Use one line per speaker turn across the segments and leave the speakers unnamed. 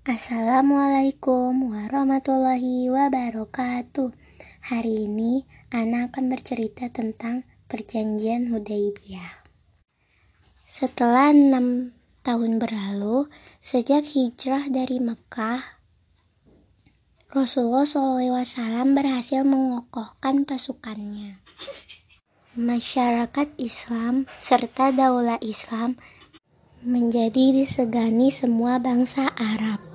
Assalamualaikum warahmatullahi wabarakatuh. Hari ini Ana akan bercerita tentang perjanjian Hudaybiyah. Setelah enam tahun berlalu, sejak hijrah dari Mekah, Rasulullah SAW berhasil mengokohkan pasukannya. Masyarakat Islam serta daulah Islam menjadi disegani semua bangsa Arab.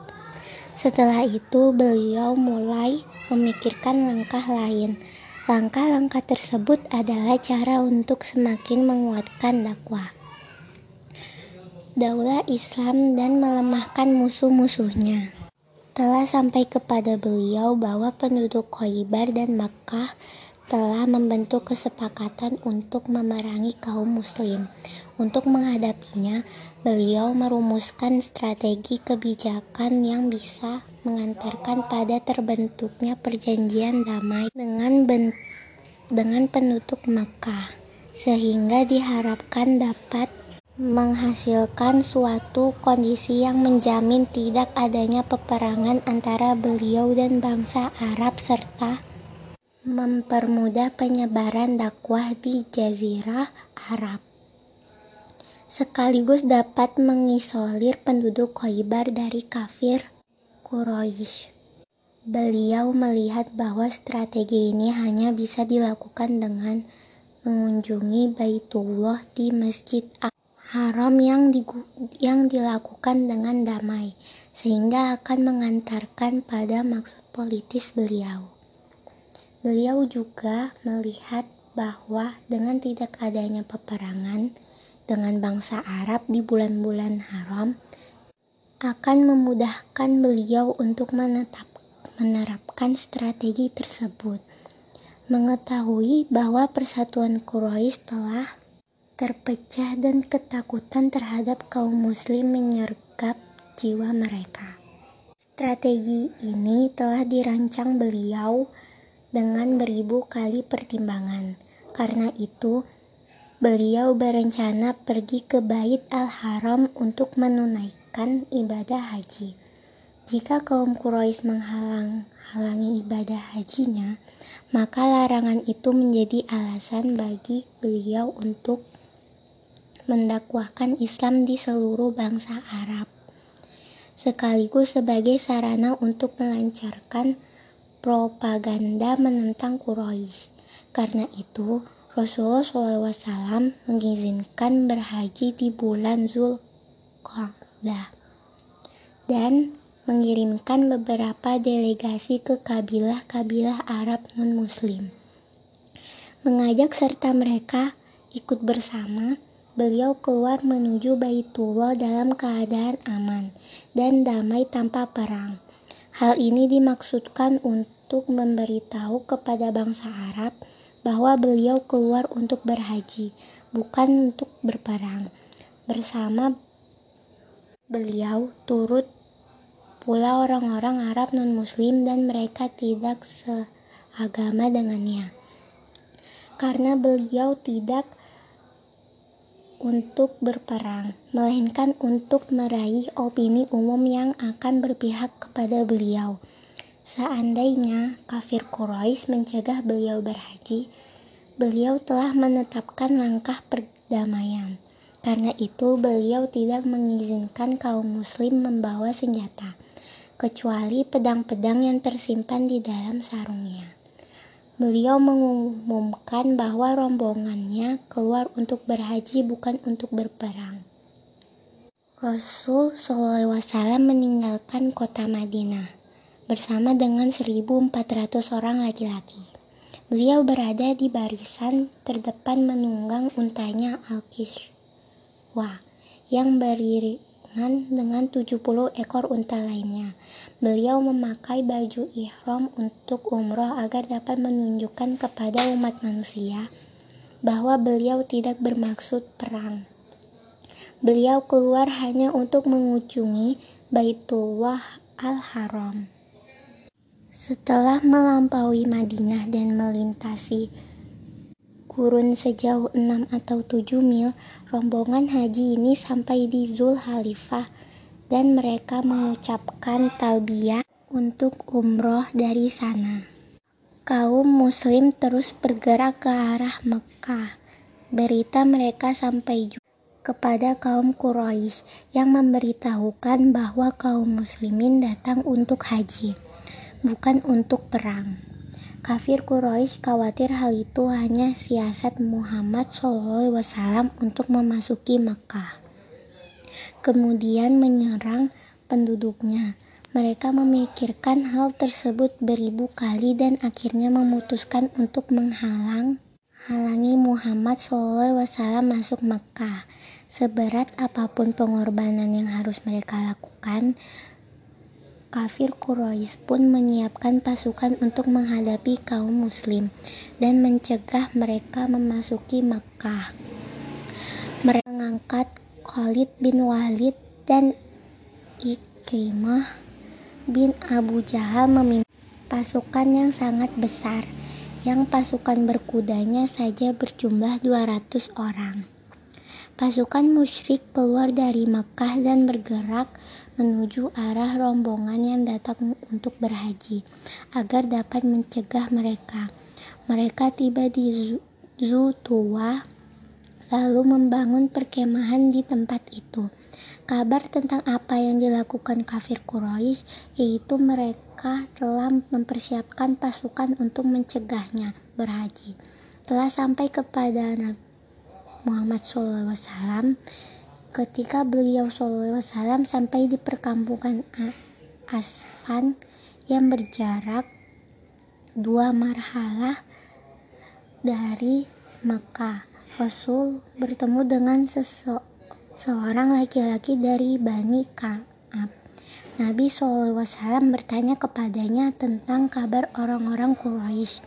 Setelah itu, beliau mulai memikirkan langkah lain. Langkah-langkah tersebut adalah cara untuk semakin menguatkan dakwah daulah Islam dan melemahkan musuh-musuhnya telah sampai kepada beliau bahwa penduduk Khaybar dan Makkah telah membentuk kesepakatan untuk memerangi kaum muslim. Untuk menghadapinya, beliau merumuskan strategi kebijakan yang bisa mengantarkan pada terbentuknya perjanjian damai dengan ben dengan penduduk Makkah, sehingga diharapkan dapat menghasilkan suatu kondisi yang menjamin tidak adanya peperangan antara beliau dan bangsa Arab serta mempermudah penyebaran dakwah di Jazirah Arab sekaligus dapat mengisolir penduduk Khaybar dari kafir Quraisy. Beliau melihat bahwa strategi ini hanya bisa dilakukan dengan mengunjungi Baitullah di Masjid haram yang, yang dilakukan dengan damai, sehingga akan mengantarkan pada maksud politis beliau. Beliau juga melihat bahwa dengan tidak adanya peperangan dengan bangsa Arab di bulan-bulan haram, akan memudahkan beliau untuk menetap, menerapkan strategi tersebut. Mengetahui bahwa persatuan Quraisy telah terpecah dan ketakutan terhadap kaum muslim menyergap jiwa mereka. Strategi ini telah dirancang beliau dengan beribu kali pertimbangan. Karena itu, beliau berencana pergi ke Bait Al-Haram untuk menunaikan ibadah haji. Jika kaum Quraisy menghalang-halangi ibadah hajinya, maka larangan itu menjadi alasan bagi beliau untuk mendakwahkan Islam di seluruh bangsa Arab, sekaligus sebagai sarana untuk melancarkan propaganda menentang Quraisy. Karena itu, Rasulullah SAW mengizinkan berhaji di bulan Zulqa'dah dan mengirimkan beberapa delegasi ke kabilah-kabilah Arab non-Muslim. Mengajak serta mereka ikut bersama beliau keluar menuju Baitullah dalam keadaan aman dan damai tanpa perang. Hal ini dimaksudkan untuk memberitahu kepada bangsa Arab bahwa beliau keluar untuk berhaji, bukan untuk berperang. Bersama beliau turut pula orang-orang Arab non-Muslim dan mereka tidak seagama dengannya. Karena beliau tidak untuk berperang, melainkan untuk meraih opini umum yang akan berpihak kepada beliau. Seandainya kafir Quraisy mencegah beliau berhaji, beliau telah menetapkan langkah perdamaian. Karena itu, beliau tidak mengizinkan kaum muslim membawa senjata, kecuali pedang-pedang yang tersimpan di dalam sarungnya. Beliau mengumumkan bahwa rombongannya keluar untuk berhaji bukan untuk berperang. Rasul SAW meninggalkan kota Madinah bersama dengan 1.400 orang laki-laki. Beliau berada di barisan terdepan menunggang untanya Al-Kiswa yang berdiri dengan 70 ekor unta lainnya. Beliau memakai baju ihram untuk umroh agar dapat menunjukkan kepada umat manusia bahwa beliau tidak bermaksud perang. Beliau keluar hanya untuk mengunjungi Baitullah Al-Haram. Setelah melampaui Madinah dan melintasi kurun sejauh 6 atau 7 mil, rombongan haji ini sampai di Zul Halifah dan mereka mengucapkan talbiyah untuk umroh dari sana. Kaum muslim terus bergerak ke arah Mekah. Berita mereka sampai juga kepada kaum Quraisy yang memberitahukan bahwa kaum muslimin datang untuk haji, bukan untuk perang. Kafir Quraisy khawatir hal itu hanya siasat Muhammad SAW untuk memasuki Mekah. Kemudian menyerang penduduknya. Mereka memikirkan hal tersebut beribu kali dan akhirnya memutuskan untuk menghalang halangi Muhammad SAW masuk Mekah. Seberat apa pun pengorbanan yang harus mereka lakukan, kafir Quraisy pun menyiapkan pasukan untuk menghadapi kaum muslim dan mencegah mereka memasuki Mekah. Mereka mengangkat Khalid bin Walid dan Ikrimah bin Abu Jahal memimpin pasukan yang sangat besar, yang pasukan berkudanya saja berjumlah 200 orang. Pasukan musyrik keluar dari Mekah dan bergerak menuju arah rombongan yang datang untuk berhaji, agar dapat mencegah mereka. Mereka tiba di Zutuwa, lalu membangun perkemahan di tempat itu kabar tentang apa yang dilakukan kafir Quraisy, yaitu mereka telah mempersiapkan pasukan untuk mencegahnya berhaji. Telah sampai kepada Nabi Muhammad SAW ketika beliau SAW sampai di perkampungan Asfan yang berjarak dua marhalah dari Mekah. Rasul bertemu dengan seseorang seorang laki-laki dari Bani Ka'ab. Nabi SAW bertanya kepadanya tentang kabar orang-orang Quraisy.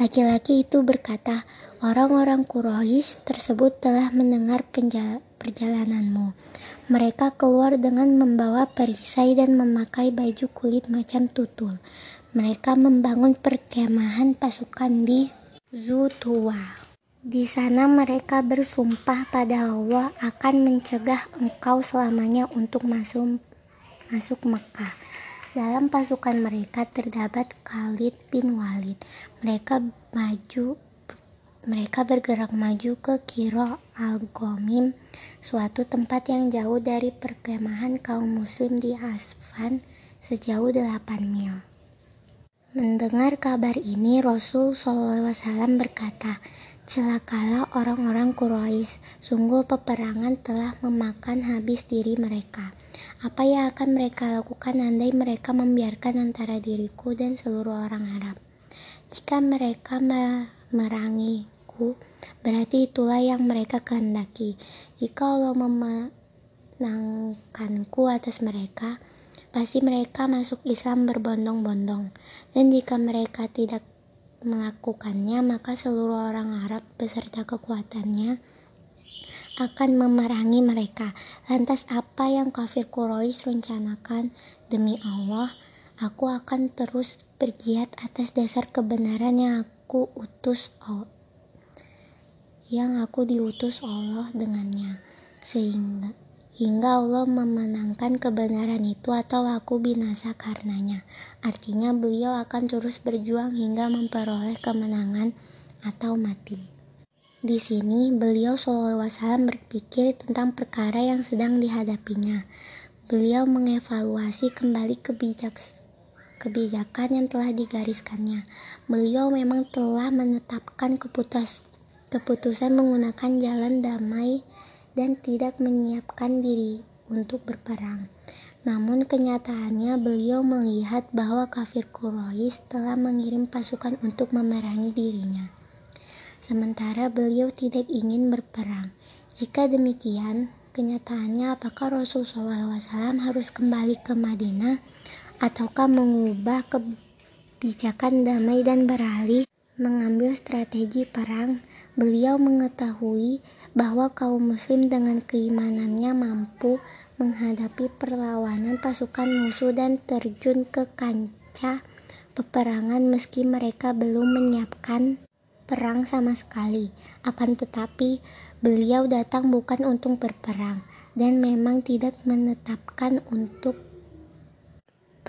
Laki-laki itu berkata, orang-orang Quraisy tersebut telah mendengar perjalananmu. Mereka keluar dengan membawa perisai dan memakai baju kulit macan tutul. Mereka membangun perkemahan pasukan di Zutuwa. Di sana mereka bersumpah pada Allah akan mencegah engkau selamanya untuk masuk masuk Mekah. Dalam pasukan mereka terdapat Khalid bin Walid. Mereka maju mereka bergerak maju ke Kiro al-Gomim, suatu tempat yang jauh dari perkemahan kaum muslim di Asfan sejauh 8 mil. Mendengar kabar ini, Rasul SAW berkata, Celakalah orang-orang Quraisy, sungguh peperangan telah memakan habis diri mereka. Apa yang akan mereka lakukan andai mereka membiarkan antara diriku dan seluruh orang Arab? Jika mereka memerangiku, berarti itulah yang mereka kehendaki. Jika Allah memenangkanku atas mereka, pasti mereka masuk Islam berbondong-bondong. Dan jika mereka tidak melakukannya, maka seluruh orang Arab beserta kekuatannya akan memerangi mereka. Lantas apa yang kafir Quraisy rencanakan? Demi Allah, aku akan terus berjihad atas dasar kebenaran yang utus Allah yang aku diutus Allah dengannya sehingga hingga Allah memenangkan kebenaran itu atau aku binasa karenanya. Artinya beliau akan terus berjuang hingga memperoleh kemenangan atau mati. Di sini beliau SAW berpikir tentang perkara yang sedang dihadapinya. Beliau mengevaluasi kembali kebijak kebijakan yang telah digariskannya. Beliau memang telah menetapkan keputus keputusan menggunakan jalan damai dan tidak menyiapkan diri untuk berperang. Namun kenyataannya beliau melihat bahwa kafir Quraisy telah mengirim pasukan untuk memerangi dirinya. Sementara beliau tidak ingin berperang. Jika demikian, kenyataannya apakah Rasul SAW harus kembali ke Madinah ataukah mengubah kebijakan damai dan beralih mengambil strategi perang? Beliau mengetahui bahwa kaum muslim dengan keimanannya mampu menghadapi perlawanan pasukan musuh dan terjun ke kancah peperangan meski mereka belum menyiapkan perang sama sekali. Akan tetapi, Beliau datang bukan untuk berperang dan memang tidak menetapkan untuk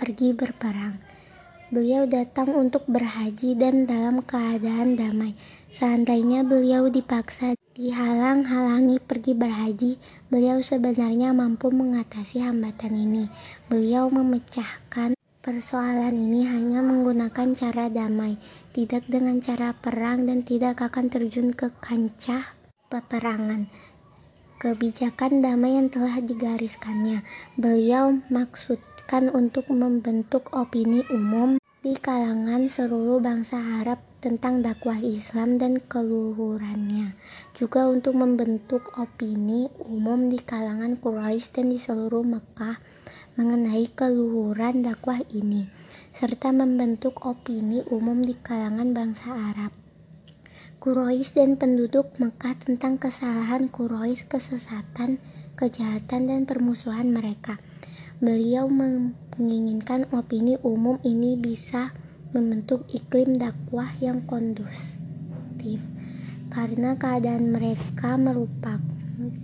pergi berperang. Beliau datang untuk berhaji dan dalam keadaan damai. Seandainya beliau dipaksa dihalang-halangi pergi berhaji, beliau sebenarnya mampu mengatasi hambatan ini. Beliau memecahkan persoalan ini hanya menggunakan cara damai, tidak dengan cara perang dan tidak akan terjun ke kancah peperangan. Kebijakan damai yang telah digariskannya, beliau maksudkan untuk membentuk opini umum di kalangan seluruh bangsa Arab tentang dakwah Islam dan keluhurannya, juga untuk membentuk opini umum di kalangan Quraisy dan di seluruh Mekah mengenai keluhuran dakwah ini, serta membentuk opini umum di kalangan bangsa Arab. Quraisy dan penduduk Mekah tentang kesalahan Quraisy, kesesatan, kejahatan, dan permusuhan mereka. Beliau menginginkan opini umum ini bisa membentuk iklim dakwah yang kondusif karena keadaan mereka merupakan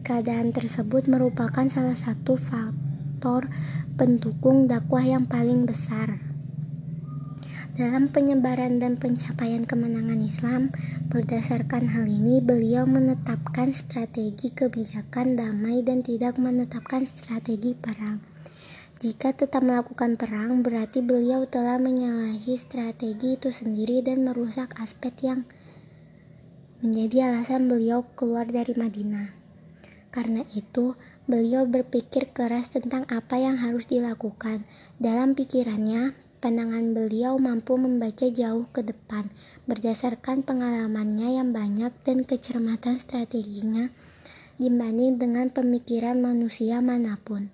keadaan tersebut merupakan salah satu faktor pendukung dakwah yang paling besar dalam penyebaran dan pencapaian kemenangan Islam. Berdasarkan hal ini, beliau menetapkan strategi kebijakan damai dan tidak menetapkan strategi perang. Jika tetap melakukan perang, berarti beliau telah menyalahi strategi itu sendiri dan merusak aspek yang menjadi alasan beliau keluar dari Madinah. Karena itu, beliau berpikir keras tentang apa yang harus dilakukan. Dalam pikirannya, pandangan beliau mampu membaca jauh ke depan berdasarkan pengalamannya yang banyak dan kecermatan strateginya dibanding dengan pemikiran manusia mana pun.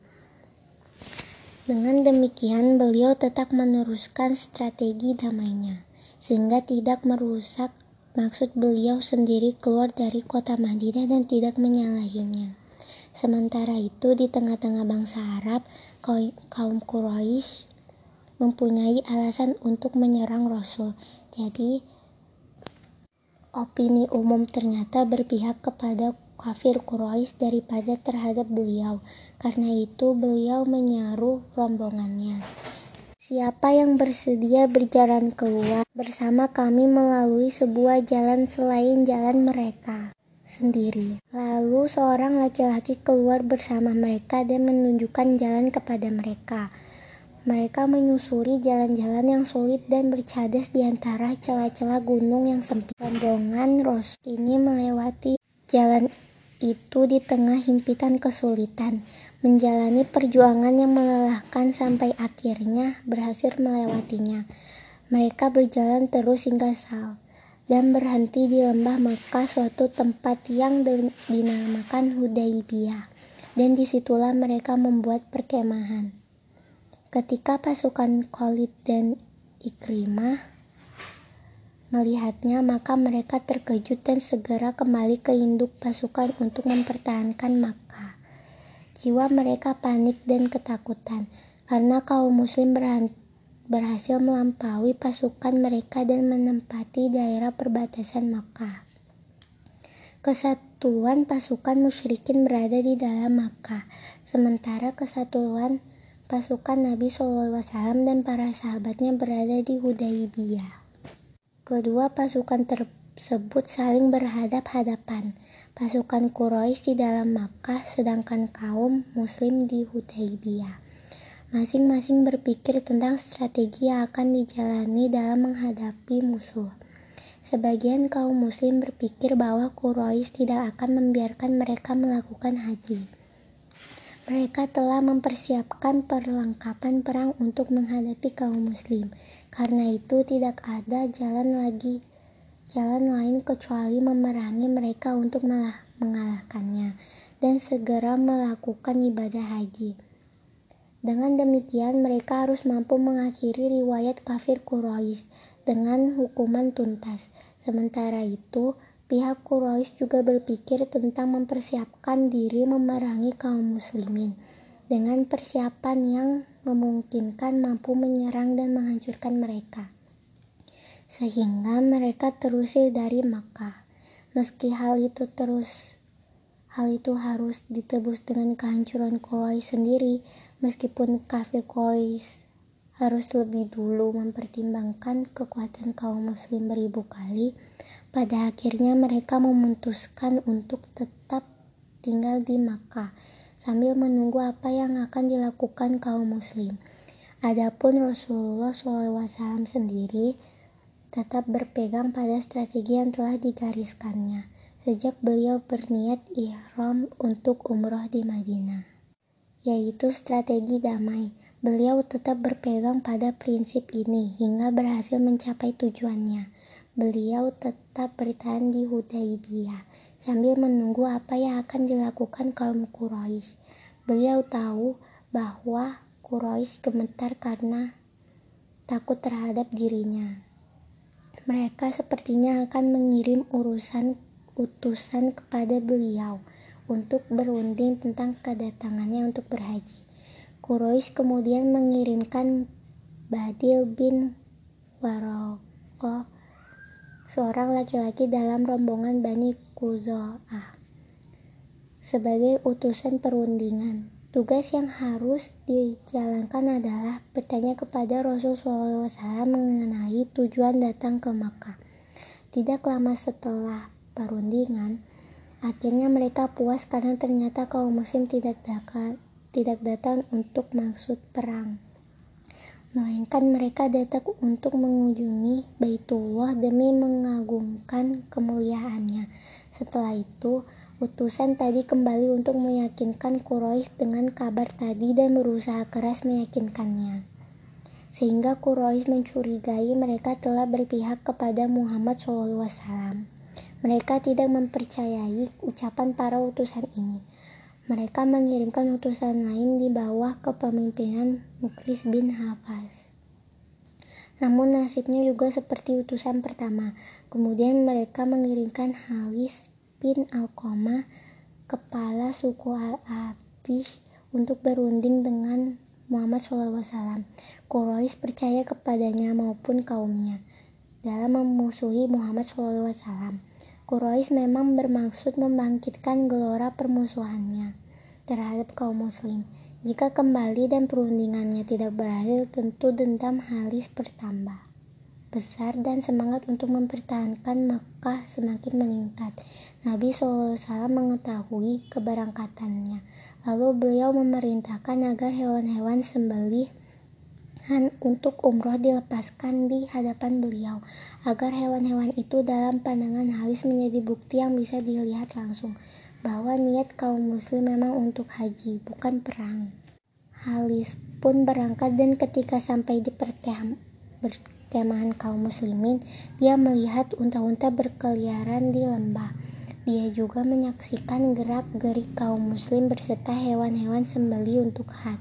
Dengan demikian, beliau tetap meneruskan strategi damainya, sehingga tidak merusak maksud beliau sendiri keluar dari kota Madinah dan tidak menyalahinya. Sementara itu, di tengah-tengah bangsa Arab, kaum Quraisy mempunyai alasan untuk menyerang Rasul. Jadi, opini umum ternyata berpihak kepada kafir Quraisy daripada terhadap beliau. Karena itu beliau menyaruh rombongannya. Siapa yang bersedia berjalan keluar bersama kami melalui sebuah jalan selain jalan mereka sendiri. Lalu seorang laki-laki keluar bersama mereka dan menunjukkan jalan kepada mereka. Mereka menyusuri jalan-jalan yang sulit dan bercadas di antara celah-celah gunung yang sempit. Rombongan Ros ini melewati jalan itu di tengah himpitan kesulitan, menjalani perjuangan yang melelahkan sampai akhirnya berhasil melewatinya. Mereka berjalan terus hingga Sal dan berhenti di lembah Mekah suatu tempat yang dinamakan Hudaybiyah dan di situlah mereka membuat perkemahan. Ketika pasukan Khalid dan Ikrimah Melihatnya, maka mereka terkejut dan segera kembali ke induk pasukan untuk mempertahankan Makkah. Jiwa mereka panik dan ketakutan karena kaum muslim berhasil melampaui pasukan mereka dan menempati daerah perbatasan Makkah. Kesatuan pasukan musyrikin berada di dalam Makkah, sementara kesatuan pasukan Nabi SAW dan para sahabatnya berada di Hudaybiyah. Kedua pasukan tersebut saling berhadap-hadapan. Pasukan Quraisy di dalam Makkah sedangkan kaum muslim di Hudaybiyah. Masing-masing berpikir tentang strategi yang akan dijalani dalam menghadapi musuh. Sebagian kaum muslim berpikir bahwa Quraisy tidak akan membiarkan mereka melakukan haji. Mereka telah mempersiapkan perlengkapan perang untuk menghadapi kaum muslim. Karena itu tidak ada jalan lagi jalan lain kecuali memerangi mereka untuk mengalahkannya dan segera melakukan ibadah haji. Dengan demikian mereka harus mampu mengakhiri riwayat kafir Quraisy dengan hukuman tuntas. Sementara itu, Pihak Quraisy juga berpikir tentang mempersiapkan diri memerangi kaum muslimin dengan persiapan yang memungkinkan mampu menyerang dan menghancurkan mereka. Sehingga mereka terusir dari Makkah. Meski hal itu terus hal itu harus ditebus dengan kehancuran Quraisy sendiri, meskipun kafir Quraisy harus lebih dulu mempertimbangkan kekuatan kaum muslim beribu kali, pada akhirnya mereka memutuskan untuk tetap tinggal di Makkah sambil menunggu apa yang akan dilakukan kaum muslim. Adapun Rasulullah SAW sendiri tetap berpegang pada strategi yang telah digariskannya sejak beliau berniat ihram untuk umroh di Madinah, yaitu strategi damai. Beliau tetap berpegang pada prinsip ini hingga berhasil mencapai tujuannya. Beliau tetap bertahan di Hudaybiyah sambil menunggu apa yang akan dilakukan kaum Quraisy. Beliau tahu bahwa Quraisy gemetar karena takut terhadap dirinya. Mereka sepertinya akan mengirim urusan utusan kepada beliau untuk berunding tentang kedatangannya untuk berhaji. Quraisy kemudian mengirimkan Badil bin Waraqah, seorang laki-laki dalam rombongan Bani Kuzo'ah, sebagai utusan perundingan. Tugas yang harus dijalankan adalah bertanya kepada Rasulullah SAW mengenai tujuan datang ke Makkah. Tidak lama setelah perundingan, akhirnya mereka puas karena ternyata kaum muslim tidak datang, tidak datang untuk maksud perang. Melainkan mereka datang untuk mengunjungi Baitullah demi mengagungkan kemuliaannya. Setelah itu, Utusan tadi kembali untuk meyakinkan Quraisy dengan kabar tadi dan berusaha keras meyakinkannya. Sehingga Quraisy mencurigai mereka telah berpihak kepada Muhammad SAW. Mereka tidak mempercayai ucapan para utusan ini. Mereka mengirimkan utusan lain di bawah kepemimpinan Muklis bin Hafaz. Namun nasibnya juga seperti utusan pertama. Kemudian mereka mengirimkan Halis bin Alqamah, kepala suku Al-Abish, untuk berunding dengan Muhammad SAW. Quraisy percaya kepadanya maupun kaumnya dalam memusuhi Muhammad SAW. Quraisy memang bermaksud membangkitkan gelora permusuhannya terhadap kaum muslim. Jika kembali dan perundingannya tidak berhasil, tentu dendam Halis bertambah besar dan semangat untuk mempertahankan Makkah semakin meningkat. Nabi SAW mengetahui keberangkatannya. Lalu beliau memerintahkan agar hewan-hewan sembelih untuk umroh dilepaskan di hadapan beliau, agar hewan-hewan itu dalam pandangan Halis menjadi bukti yang bisa dilihat langsung, bahwa niat kaum muslim memang untuk haji, bukan perang. Halis pun berangkat dan ketika sampai di perkemahan kemahan kaum muslimin, dia melihat unta-unta berkeliaran di lembah. Dia juga menyaksikan gerak-gerik kaum muslim berserta hewan-hewan sembeli untuk had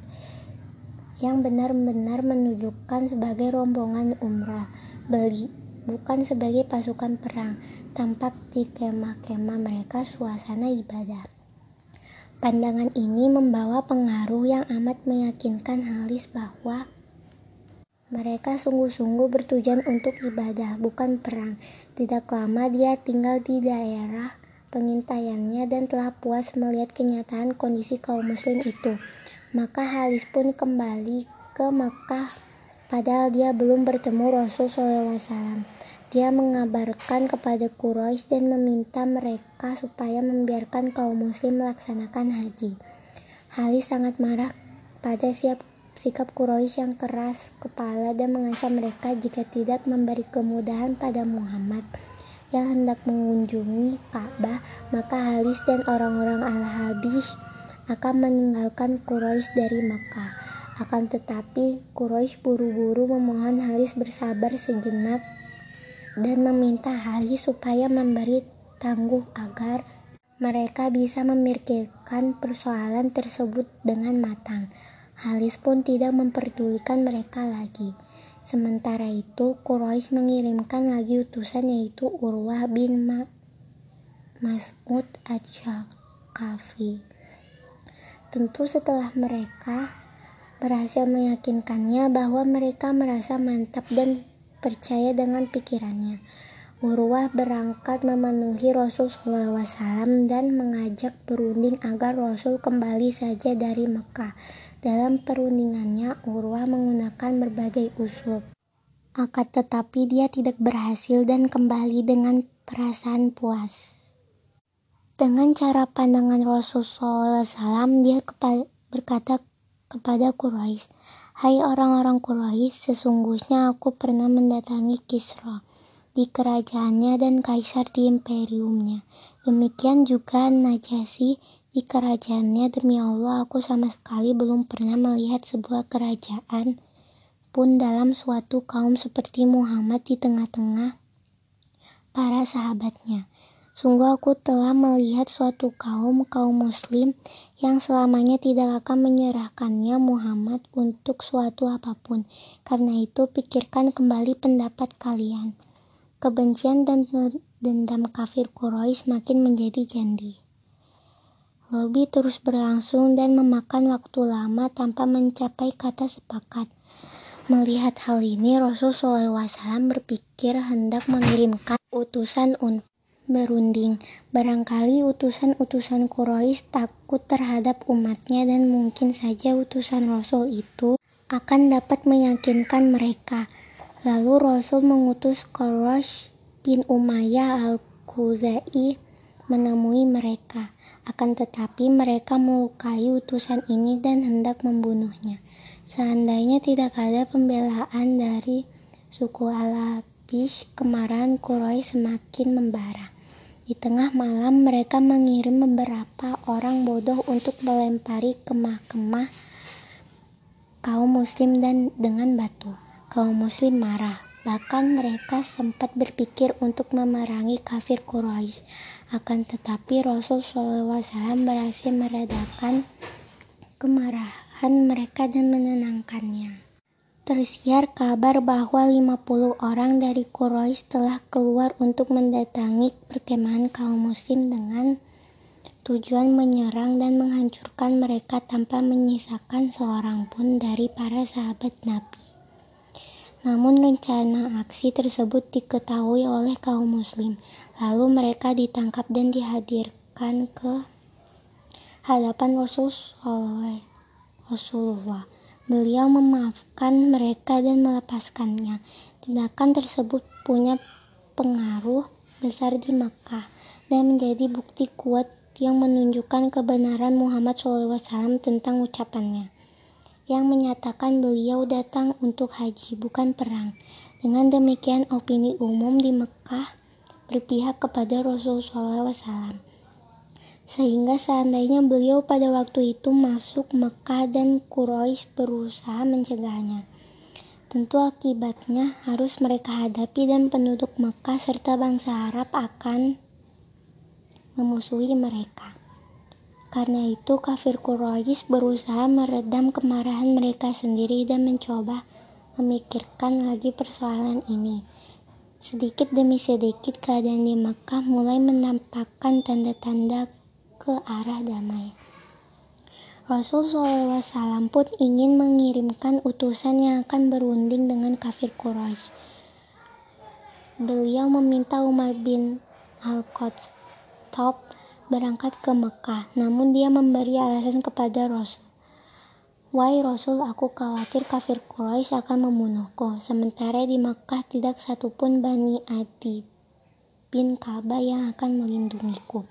yang benar-benar menunjukkan sebagai rombongan umrah, beli bukan sebagai pasukan perang. Tampak di kemah-kemah mereka suasana ibadah. Pandangan ini membawa pengaruh yang amat meyakinkan Halis bahwa mereka sungguh-sungguh bertujuan untuk ibadah, bukan perang. Tidak lama dia tinggal di daerah pengintaiannya dan telah puas melihat kenyataan kondisi kaum muslim itu. Maka Halis pun kembali ke Makkah padahal dia belum bertemu Rasul SAW. Dia mengabarkan kepada Quraisy dan meminta mereka supaya membiarkan kaum muslim melaksanakan haji. Halis sangat marah pada siap sikap Quraisy yang keras kepala dan mengancam mereka jika tidak memberi kemudahan pada Muhammad yang hendak mengunjungi Ka'bah, maka Halis dan orang-orang Al-Habish akan meninggalkan Quraisy dari Makkah. Akan tetapi, Quraisy buru-buru memohon Halis bersabar sejenak dan meminta Halis supaya memberi tangguh agar mereka bisa memikirkan persoalan tersebut dengan matang. Halis pun tidak memperdulikan mereka lagi. Sementara itu, Quraisy mengirimkan lagi utusan yaitu Urwah bin Ma Mas'ud Ad-Syakafi. Tentu setelah mereka berhasil meyakinkannya bahwa mereka merasa mantap dan percaya dengan pikirannya. Urwah berangkat memenuhi Rasul SAW dan mengajak berunding agar Rasul kembali saja dari Mekah. Dalam perundingannya, Urwah menggunakan berbagai usul. Akan tetapi dia tidak berhasil dan kembali dengan perasaan puas. Dengan cara pandangan Rasul SAW, dia berkata kepada Quraisy, Hai orang-orang Quraisy, sesungguhnya aku pernah mendatangi Kisra di kerajaannya dan kaisar di imperiumnya. Demikian juga Najasi di kerajaannya. Demi Allah, aku sama sekali belum pernah melihat sebuah kerajaan pun dalam suatu kaum seperti Muhammad di tengah-tengah para sahabatnya. Sungguh aku telah melihat suatu kaum kaum muslim yang selamanya tidak akan menyerahkannya Muhammad untuk suatu apa pun. Karena itu pikirkan kembali pendapat kalian. Kebencian dan dendam kafir Quraisy makin menjadi jandi. Lobby terus berlangsung dan memakan waktu lama tanpa mencapai kata sepakat. Melihat hal ini, Rasul SAW berpikir hendak mengirimkan utusan untuk berunding. Barangkali utusan-utusan Quraisy takut terhadap umatnya dan mungkin saja utusan Rasul itu akan dapat meyakinkan mereka. Lalu Rasul mengutus Quraisy bin Umayyah al-Khuzai menemui mereka. Akan tetapi mereka melukai utusan ini dan hendak membunuhnya. Seandainya tidak ada pembelaan dari suku Alabish, kemarahan Quraisy semakin membara. Di tengah malam mereka mengirim beberapa orang bodoh untuk melempari kemah-kemah kaum muslim dan dengan batu kaum muslim marah. Bahkan mereka sempat berpikir untuk memerangi kafir Quraisy. Akan tetapi Rasul SAW berhasil meredakan kemarahan mereka dan menenangkannya. Tersiar kabar bahwa 50 orang dari Quraisy telah keluar untuk mendatangi perkemahan kaum muslim dengan tujuan menyerang dan menghancurkan mereka tanpa menyisakan seorang pun dari para sahabat Nabi. Namun rencana aksi tersebut diketahui oleh kaum muslim. Lalu mereka ditangkap dan dihadirkan ke hadapan Rasulullah. Beliau memaafkan mereka dan melepaskannya. Tindakan tersebut punya pengaruh besar di Makkah dan menjadi bukti kuat yang menunjukkan kebenaran Muhammad SAW tentang ucapannya yang menyatakan beliau datang untuk haji, bukan perang. Dengan demikian, opini umum di Mekah berpihak kepada Rasulullah SAW. Sehingga seandainya beliau pada waktu itu masuk Mekah dan Quraisy berusaha mencegahnya. Tentu akibatnya harus mereka hadapi dan penduduk Mekah serta bangsa Arab akan memusuhi mereka. Karena itu kafir Quraisy berusaha meredam kemarahan mereka sendiri dan mencoba memikirkan lagi persoalan ini. Sedikit demi sedikit keadaan di Makkah mulai menampakkan tanda-tanda ke arah damai. Rasul SAW pun ingin mengirimkan utusan yang akan berunding dengan kafir Quraisy. Beliau meminta Umar bin Al-Khattab berangkat ke Mekah, namun dia memberi alasan kepada Rasul. Wahai Rasul, aku khawatir kafir Quraisy akan membunuhku, sementara di Mekah tidak satupun Bani Adi bin Ka'bah yang akan melindungiku.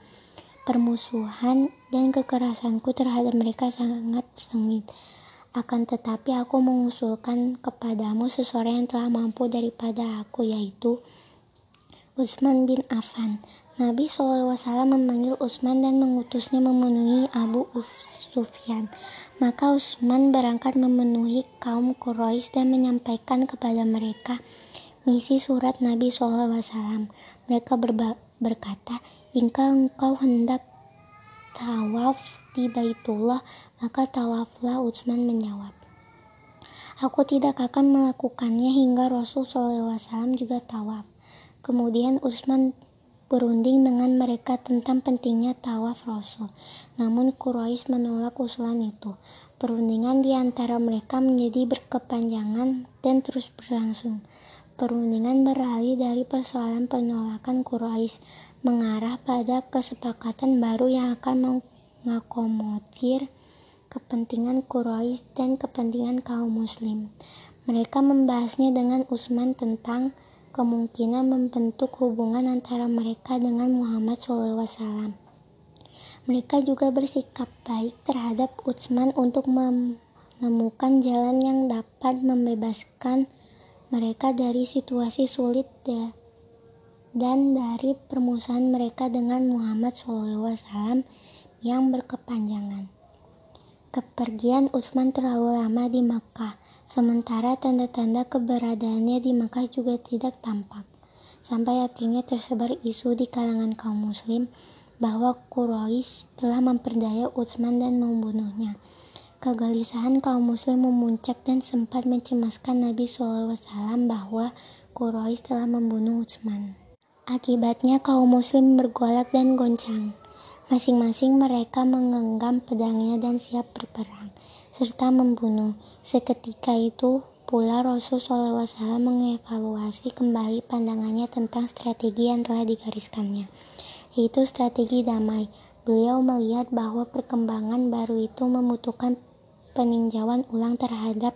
Permusuhan dan kekerasanku terhadap mereka sangat sengit. Akan tetapi aku mengusulkan kepadamu seseorang yang telah mampu daripada aku, yaitu Utsman bin Affan. Nabi SAW memanggil Utsman dan mengutusnya memenuhi Abu Sufyan. Maka Utsman berangkat memenuhi kaum Quraisy dan menyampaikan kepada mereka misi surat Nabi SAW. Mereka berkata, jika engkau hendak tawaf di Baitullah, maka tawaflah Utsman menjawab. Aku tidak akan melakukannya hingga Rasul SAW juga tawaf. Kemudian Utsman berunding dengan mereka tentang pentingnya tawaf Rasul. Namun Quraisy menolak usulan itu. Perundingan di antara mereka menjadi berkepanjangan dan terus berlangsung. perundingan beralih dari persoalan penolakan Quraisy mengarah pada kesepakatan baru yang akan mengakomodir kepentingan Quraisy dan kepentingan kaum muslim. Mereka membahasnya dengan Utsman tentang kemungkinan membentuk hubungan antara mereka dengan Muhammad SAW. Mereka juga bersikap baik terhadap Utsman untuk menemukan jalan yang dapat membebaskan mereka dari situasi sulit dan dari permusuhan mereka dengan Muhammad SAW yang berkepanjangan. Kepergian Utsman terlalu lama di Makkah, sementara tanda-tanda keberadaannya di Makkah juga tidak tampak. Sampai akhirnya tersebar isu di kalangan kaum muslim bahwa Quraisy telah memperdaya Utsman dan membunuhnya. Kegelisahan kaum muslim memuncak dan sempat mencemaskan Nabi SAW bahwa Quraisy telah membunuh Utsman. Akibatnya kaum muslim bergolak dan goncang. Masing-masing mereka menggenggam pedangnya dan siap berperang, serta membunuh. Seketika itu pula Rasul SAW mengevaluasi kembali pandangannya tentang strategi yang telah digariskannya yaitu strategi damai. Beliau melihat bahwa perkembangan baru itu membutuhkan peninjauan ulang terhadap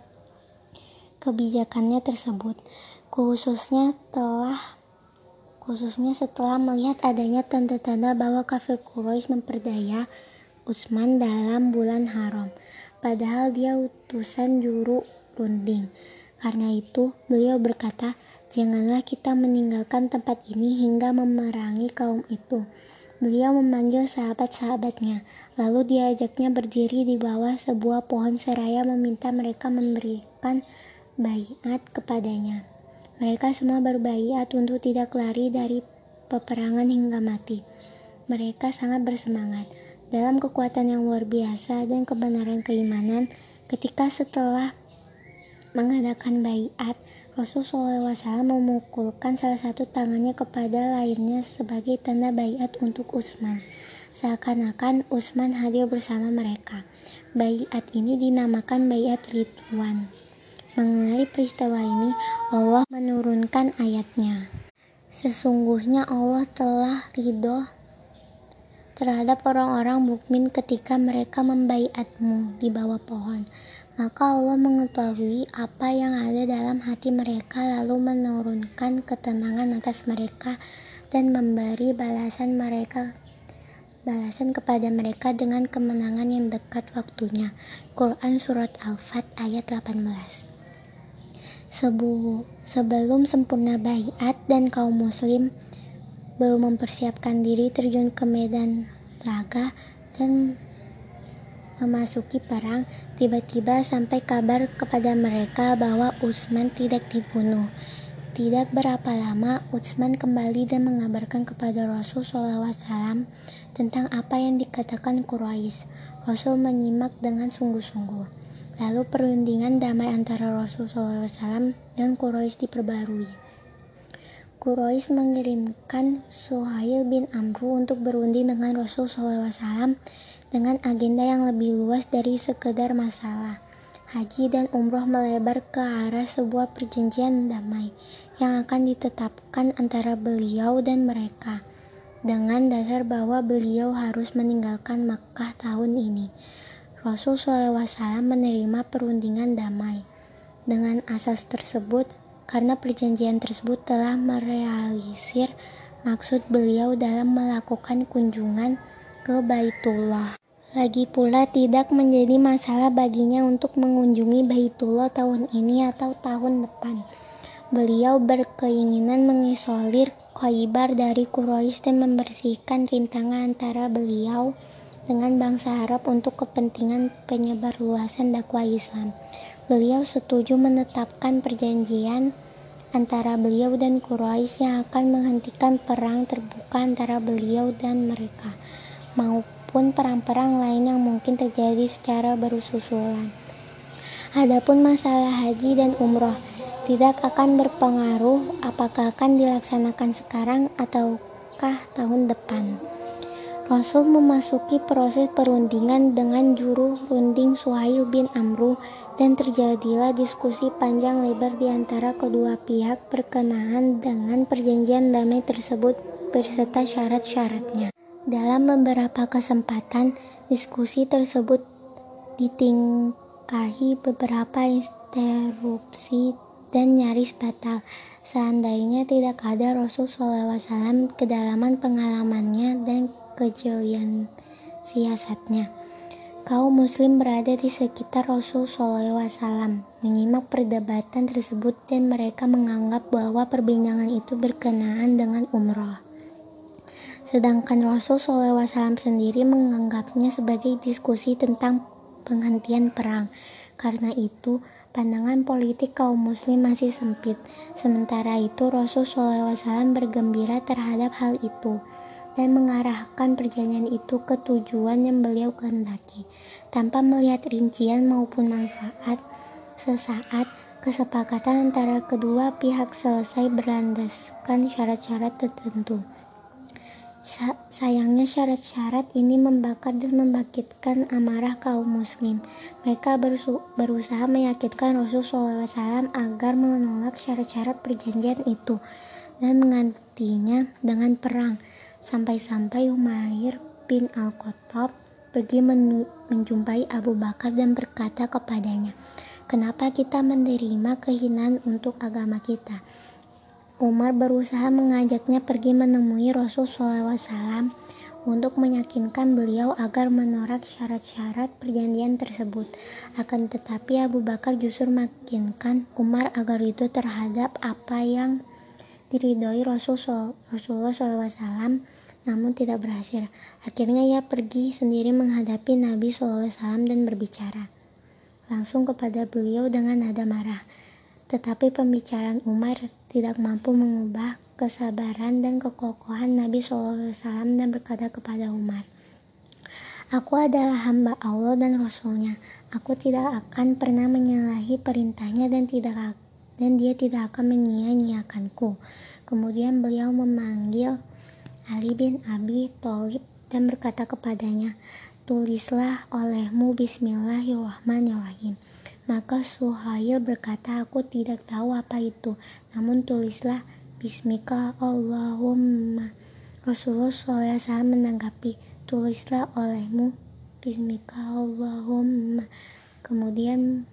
kebijakannya tersebut, khususnya telah khususnya setelah melihat adanya tanda-tanda bahwa kafir Quraisy memperdaya Utsman dalam bulan haram, padahal dia utusan juru runding. Karena itu, beliau berkata, Janganlah kita meninggalkan tempat ini hingga memerangi kaum itu. Beliau memanggil sahabat-sahabatnya, lalu diajaknya berdiri di bawah sebuah pohon seraya meminta mereka memberikan bayat kepadanya. Mereka semua berbayat untuk tidak lari dari peperangan hingga mati. Mereka sangat bersemangat dalam kekuatan yang luar biasa dan kebenaran keimanan ketika setelah mengadakan bayat Rasulullah SAW memukulkan salah satu tangannya kepada lainnya sebagai tanda bayat untuk Utsman. Seakan-akan Utsman hadir bersama mereka. Bayat ini dinamakan bayat Ridwan. Mengenai peristiwa ini, Allah menurunkan ayatnya. Sesungguhnya Allah telah ridho terhadap orang-orang mukmin ketika mereka membaiatmu di bawah pohon. Maka Allah mengetahui apa yang ada dalam hati mereka lalu menurunkan ketenangan atas mereka dan memberi balasan mereka balasan kepada mereka dengan kemenangan yang dekat waktunya. Quran Surat Al-Fat ayat 18 Sebu, Sebelum sempurna bayat dan kaum muslim belum mempersiapkan diri terjun ke medan laga dan memasuki perang, tiba-tiba sampai kabar kepada mereka bahwa Utsman tidak dibunuh. Tidak berapa lama, Utsman kembali dan mengabarkan kepada Rasul SAW tentang apa yang dikatakan Quraisy. Rasul menyimak dengan sungguh-sungguh. Lalu perundingan damai antara Rasul SAW dan Quraisy diperbarui. Quraisy mengirimkan Suhail bin Amru untuk berunding dengan Rasul SAW dengan agenda yang lebih luas dari sekedar masalah. Haji dan umroh melebar ke arah sebuah perjanjian damai yang akan ditetapkan antara beliau dan mereka dengan dasar bahwa beliau harus meninggalkan Makkah tahun ini. Rasul SAW menerima perundingan damai. Dengan asas tersebut, karena perjanjian tersebut telah merealisir maksud beliau dalam melakukan kunjungan ke Baitullah. Lagi pula tidak menjadi masalah baginya untuk mengunjungi Baitullah tahun ini atau tahun depan. Beliau berkeinginan mengisolir Khaybar dari Quraisy dan membersihkan rintangan antara beliau dengan bangsa Arab untuk kepentingan penyebar luasan dakwah Islam. Beliau setuju menetapkan perjanjian antara beliau dan Quraisy yang akan menghentikan perang terbuka antara beliau dan mereka maupun perang-perang lain yang mungkin terjadi secara berusulan. Adapun masalah haji dan umroh tidak akan berpengaruh apakah akan dilaksanakan sekarang ataukah tahun depan. Rasul memasuki proses perundingan dengan juru runding Suhail bin Amru dan terjadilah diskusi panjang lebar di antara kedua pihak berkenaan dengan perjanjian damai tersebut berserta syarat-syaratnya. Dalam beberapa kesempatan, diskusi tersebut ditingkahi beberapa interupsi dan nyaris batal. Seandainya tidak ada Rasul SAW kedalaman pengalamannya dan kejelian siasatnya. Kaum muslim berada di sekitar Rasul SAW, menyimak perdebatan tersebut dan mereka menganggap bahwa perbincangan itu berkenaan dengan umroh. Sedangkan Rasul SAW sendiri menganggapnya sebagai diskusi tentang penghentian perang. Karena itu, pandangan politik kaum muslim masih sempit. Sementara itu, Rasul SAW bergembira terhadap hal itu dan mengarahkan perjanjian itu ke tujuan yang beliau kehendaki, tanpa melihat rincian maupun manfaat. Sesaat kesepakatan antara kedua pihak selesai berlandaskan syarat-syarat tertentu. Sayangnya syarat-syarat ini membakar dan membangkitkan amarah kaum muslim. Mereka berusaha meyakinkan Rasulullah SAW agar menolak syarat-syarat perjanjian itu dan menggantinya dengan perang. Sampai-sampai Umair bin Al-Khattab pergi menjumpai Abu Bakar dan berkata kepadanya, Kenapa kita menerima kehinaan untuk agama kita? Umar berusaha mengajaknya pergi menemui Rasul SAW untuk meyakinkan beliau agar menolak syarat-syarat perjanjian tersebut. Akan tetapi Abu Bakar justru meyakinkan Umar agar itu terhadap apa yang diridhoi Rasul Rasulullah SAW namun tidak berhasil. Akhirnya ia pergi sendiri menghadapi Nabi SAW dan berbicara langsung kepada beliau dengan nada marah. Tetapi pembicaraan Umar tidak mampu mengubah kesabaran dan kekokohan Nabi SAW dan berkata kepada Umar, Aku adalah hamba Allah dan Rasulnya. Aku tidak akan pernah menyalahi perintahnya dan tidak dan dia tidak akan menyia-nyiakanku. Kemudian beliau memanggil Ali bin Abi Thalib dan berkata kepadanya, Tulislah olehmu Bismillahirrahmanirrahim. Maka Suhail berkata, aku tidak tahu apa itu, namun tulislah Bismika Allahumma. Rasulullah SAW menanggapi, tulislah olehmu Bismika Allahumma. Kemudian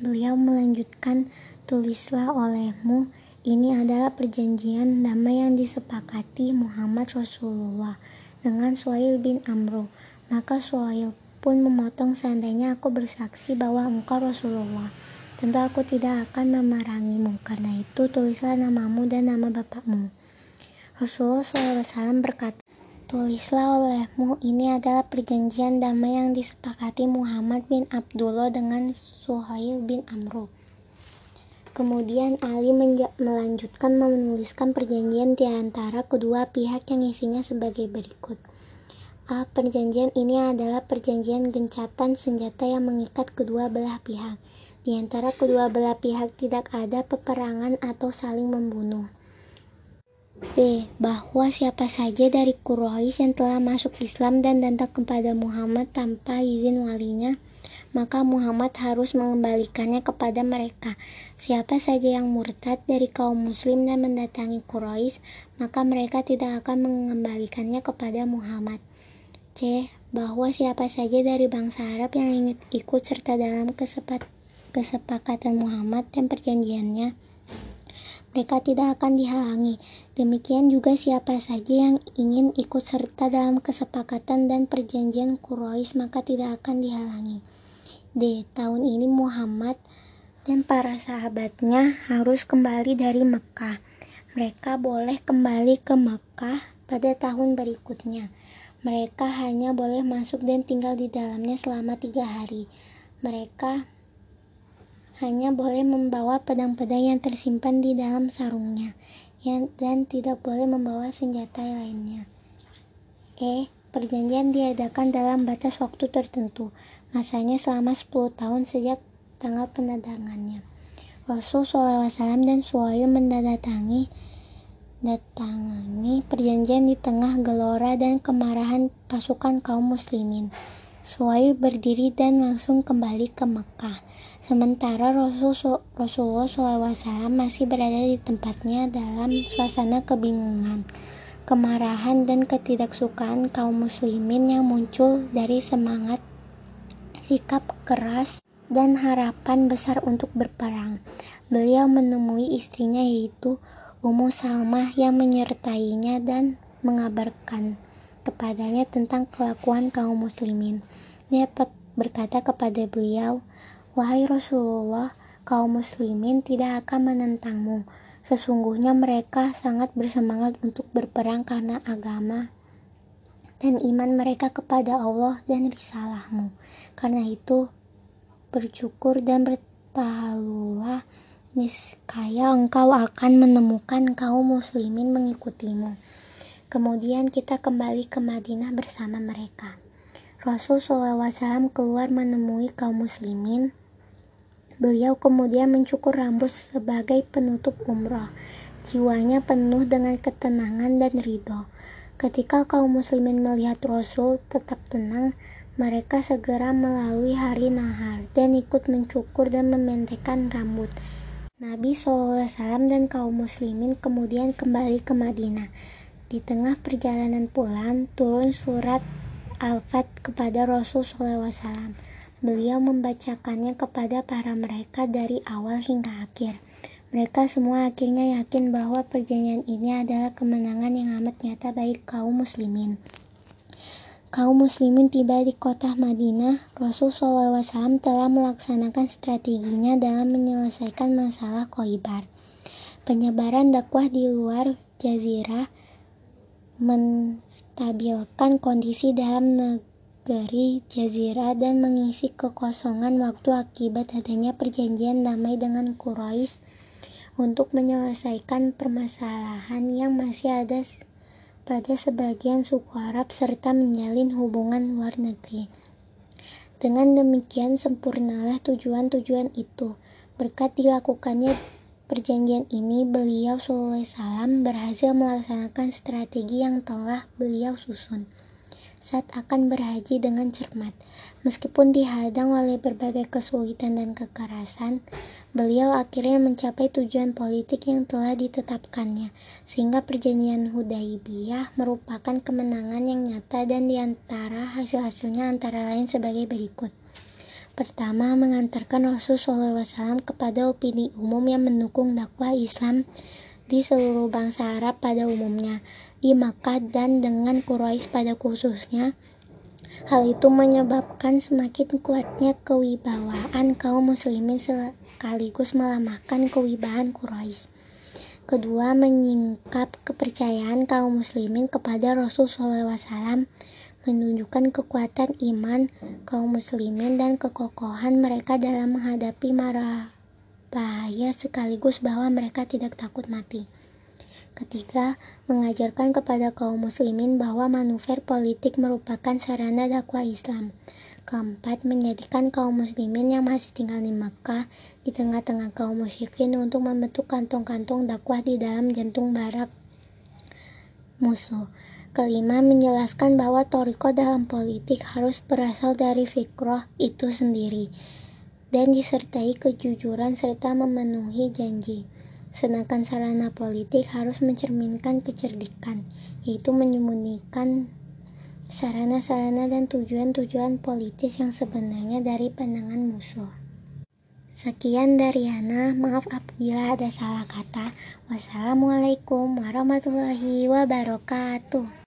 beliau melanjutkan, tulislah olehmu ini adalah perjanjian damai yang disepakati Muhammad Rasulullah dengan Suhail bin Amru. Maka Suhail pun memotong seandainya aku bersaksi bahwa engkau Rasulullah. Tentu aku tidak akan memerangimu, karena itu tulislah namamu dan nama bapakmu. Rasulullah SAW berkata, Tulislah olehmu, ini adalah perjanjian damai yang disepakati Muhammad bin Abdullah dengan Suhail bin Amru. Kemudian Ali melanjutkan menuliskan perjanjian di antara kedua pihak yang isinya sebagai berikut. A. Perjanjian ini adalah perjanjian gencatan senjata yang mengikat kedua belah pihak. Di antara kedua belah pihak tidak ada peperangan atau saling membunuh. B. Bahwa siapa saja dari Quraisy yang telah masuk Islam dan datang kepada Muhammad tanpa izin walinya, maka Muhammad harus mengembalikannya kepada mereka. Siapa saja yang murtad dari kaum muslim dan mendatangi Quraisy, maka mereka tidak akan mengembalikannya kepada Muhammad. C. Bahwa siapa saja dari bangsa Arab yang ingin ikut serta dalam kesepakatan Muhammad dan perjanjiannya, mereka tidak akan dihalangi. Demikian juga siapa saja yang ingin ikut serta dalam kesepakatan dan perjanjian Quraisy maka tidak akan dihalangi. D. Tahun ini Muhammad dan para sahabatnya harus kembali dari Mekah. Mereka boleh kembali ke Mekah pada tahun berikutnya. Mereka hanya boleh masuk dan tinggal di dalamnya selama tiga hari. Mereka hanya boleh membawa pedang-pedang yang tersimpan di dalam sarungnya dan tidak boleh membawa senjata lainnya. E. Perjanjian diadakan dalam batas waktu tertentu masanya selama 10 tahun sejak tanggal penandatangannya. Rasul SAW dan Suhail mendatangi menandatangani perjanjian di tengah gelora dan kemarahan pasukan kaum muslimin. Suhaib berdiri dan langsung kembali ke Mekah. Sementara Rasul, Rasulullah SAW masih berada di tempatnya dalam suasana kebingungan, kemarahan, dan ketidaksukaan kaum muslimin yang muncul dari semangat sikap keras dan harapan besar untuk berperang. Beliau menemui istrinya yaitu Ummu Salmah yang menyertainya dan mengabarkan kepadanya tentang kelakuan kaum muslimin. Dia berkata kepada beliau, Wahai Rasulullah, kaum muslimin tidak akan menentangmu. Sesungguhnya mereka sangat bersemangat untuk berperang karena agama dan iman mereka kepada Allah dan risalahmu. Karena itu, bersyukur dan bertahalulah niscaya engkau akan menemukan kaum muslimin mengikutimu. Kemudian kita kembali ke Madinah bersama mereka. Rasul SAW keluar menemui kaum muslimin. Beliau kemudian mencukur rambut sebagai penutup umrah. Jiwanya penuh dengan ketenangan dan ridho. Ketika kaum muslimin melihat Rasul tetap tenang, mereka segera melalui hari nahar dan ikut mencukur dan memendekkan rambut. Nabi SAW dan kaum muslimin kemudian kembali ke Madinah. Di tengah perjalanan pulang, turun surat Al-Fat kepada Rasul SAW. Beliau membacakannya kepada para mereka dari awal hingga akhir. Mereka semua akhirnya yakin bahwa perjanjian ini adalah kemenangan yang amat nyata bagi kaum muslimin kaum muslimin tiba di kota Madinah, Rasul SAW telah melaksanakan strateginya dalam menyelesaikan masalah Khoibar. Penyebaran dakwah di luar jazirah menstabilkan kondisi dalam negeri jazirah dan mengisi kekosongan waktu akibat adanya perjanjian damai dengan Quraisy untuk menyelesaikan permasalahan yang masih ada pada sebagian suku Arab serta menjalin hubungan luar negeri. Dengan demikian sempurnalah tujuan-tujuan itu. Berkat dilakukannya perjanjian ini, beliau SAW berhasil melaksanakan strategi yang telah beliau susun saat akan berhaji dengan cermat. Meskipun dihadang oleh berbagai kesulitan dan kekerasan, beliau akhirnya mencapai tujuan politik yang telah ditetapkannya, sehingga perjanjian Hudaibiyah merupakan kemenangan yang nyata dan di antara hasil-hasilnya antara lain sebagai berikut. Pertama, mengantarkan Rasulullah SAW kepada opini umum yang mendukung dakwah Islam di seluruh bangsa Arab pada umumnya, di Makkah dan dengan Quraisy pada khususnya. Hal itu menyebabkan semakin kuatnya kewibawaan kaum muslimin sekaligus melemahkan kewibawaan Quraisy. Kedua, menyingkap kepercayaan kaum muslimin kepada Rasulullah SAW menunjukkan kekuatan iman kaum muslimin dan kekokohan mereka dalam menghadapi marah bahaya sekaligus bahwa mereka tidak takut mati. Ketiga, mengajarkan kepada kaum muslimin bahwa manuver politik merupakan sarana dakwah Islam. Keempat, menjadikan kaum muslimin yang masih tinggal di Makkah di tengah-tengah kaum musyrikin untuk membentuk kantong-kantong dakwah di dalam jantung barak musuh. Kelima, menjelaskan bahwa toriko dalam politik harus berasal dari fikroh itu sendiri dan disertai kejujuran serta memenuhi janji. Sedangkan sarana politik harus mencerminkan kecerdikan, yaitu menyembunyikan sarana-sarana dan tujuan-tujuan politis yang sebenarnya dari pandangan musuh. Sekian dari Hana, maaf apabila ada salah kata. Wassalamualaikum warahmatullahi wabarakatuh.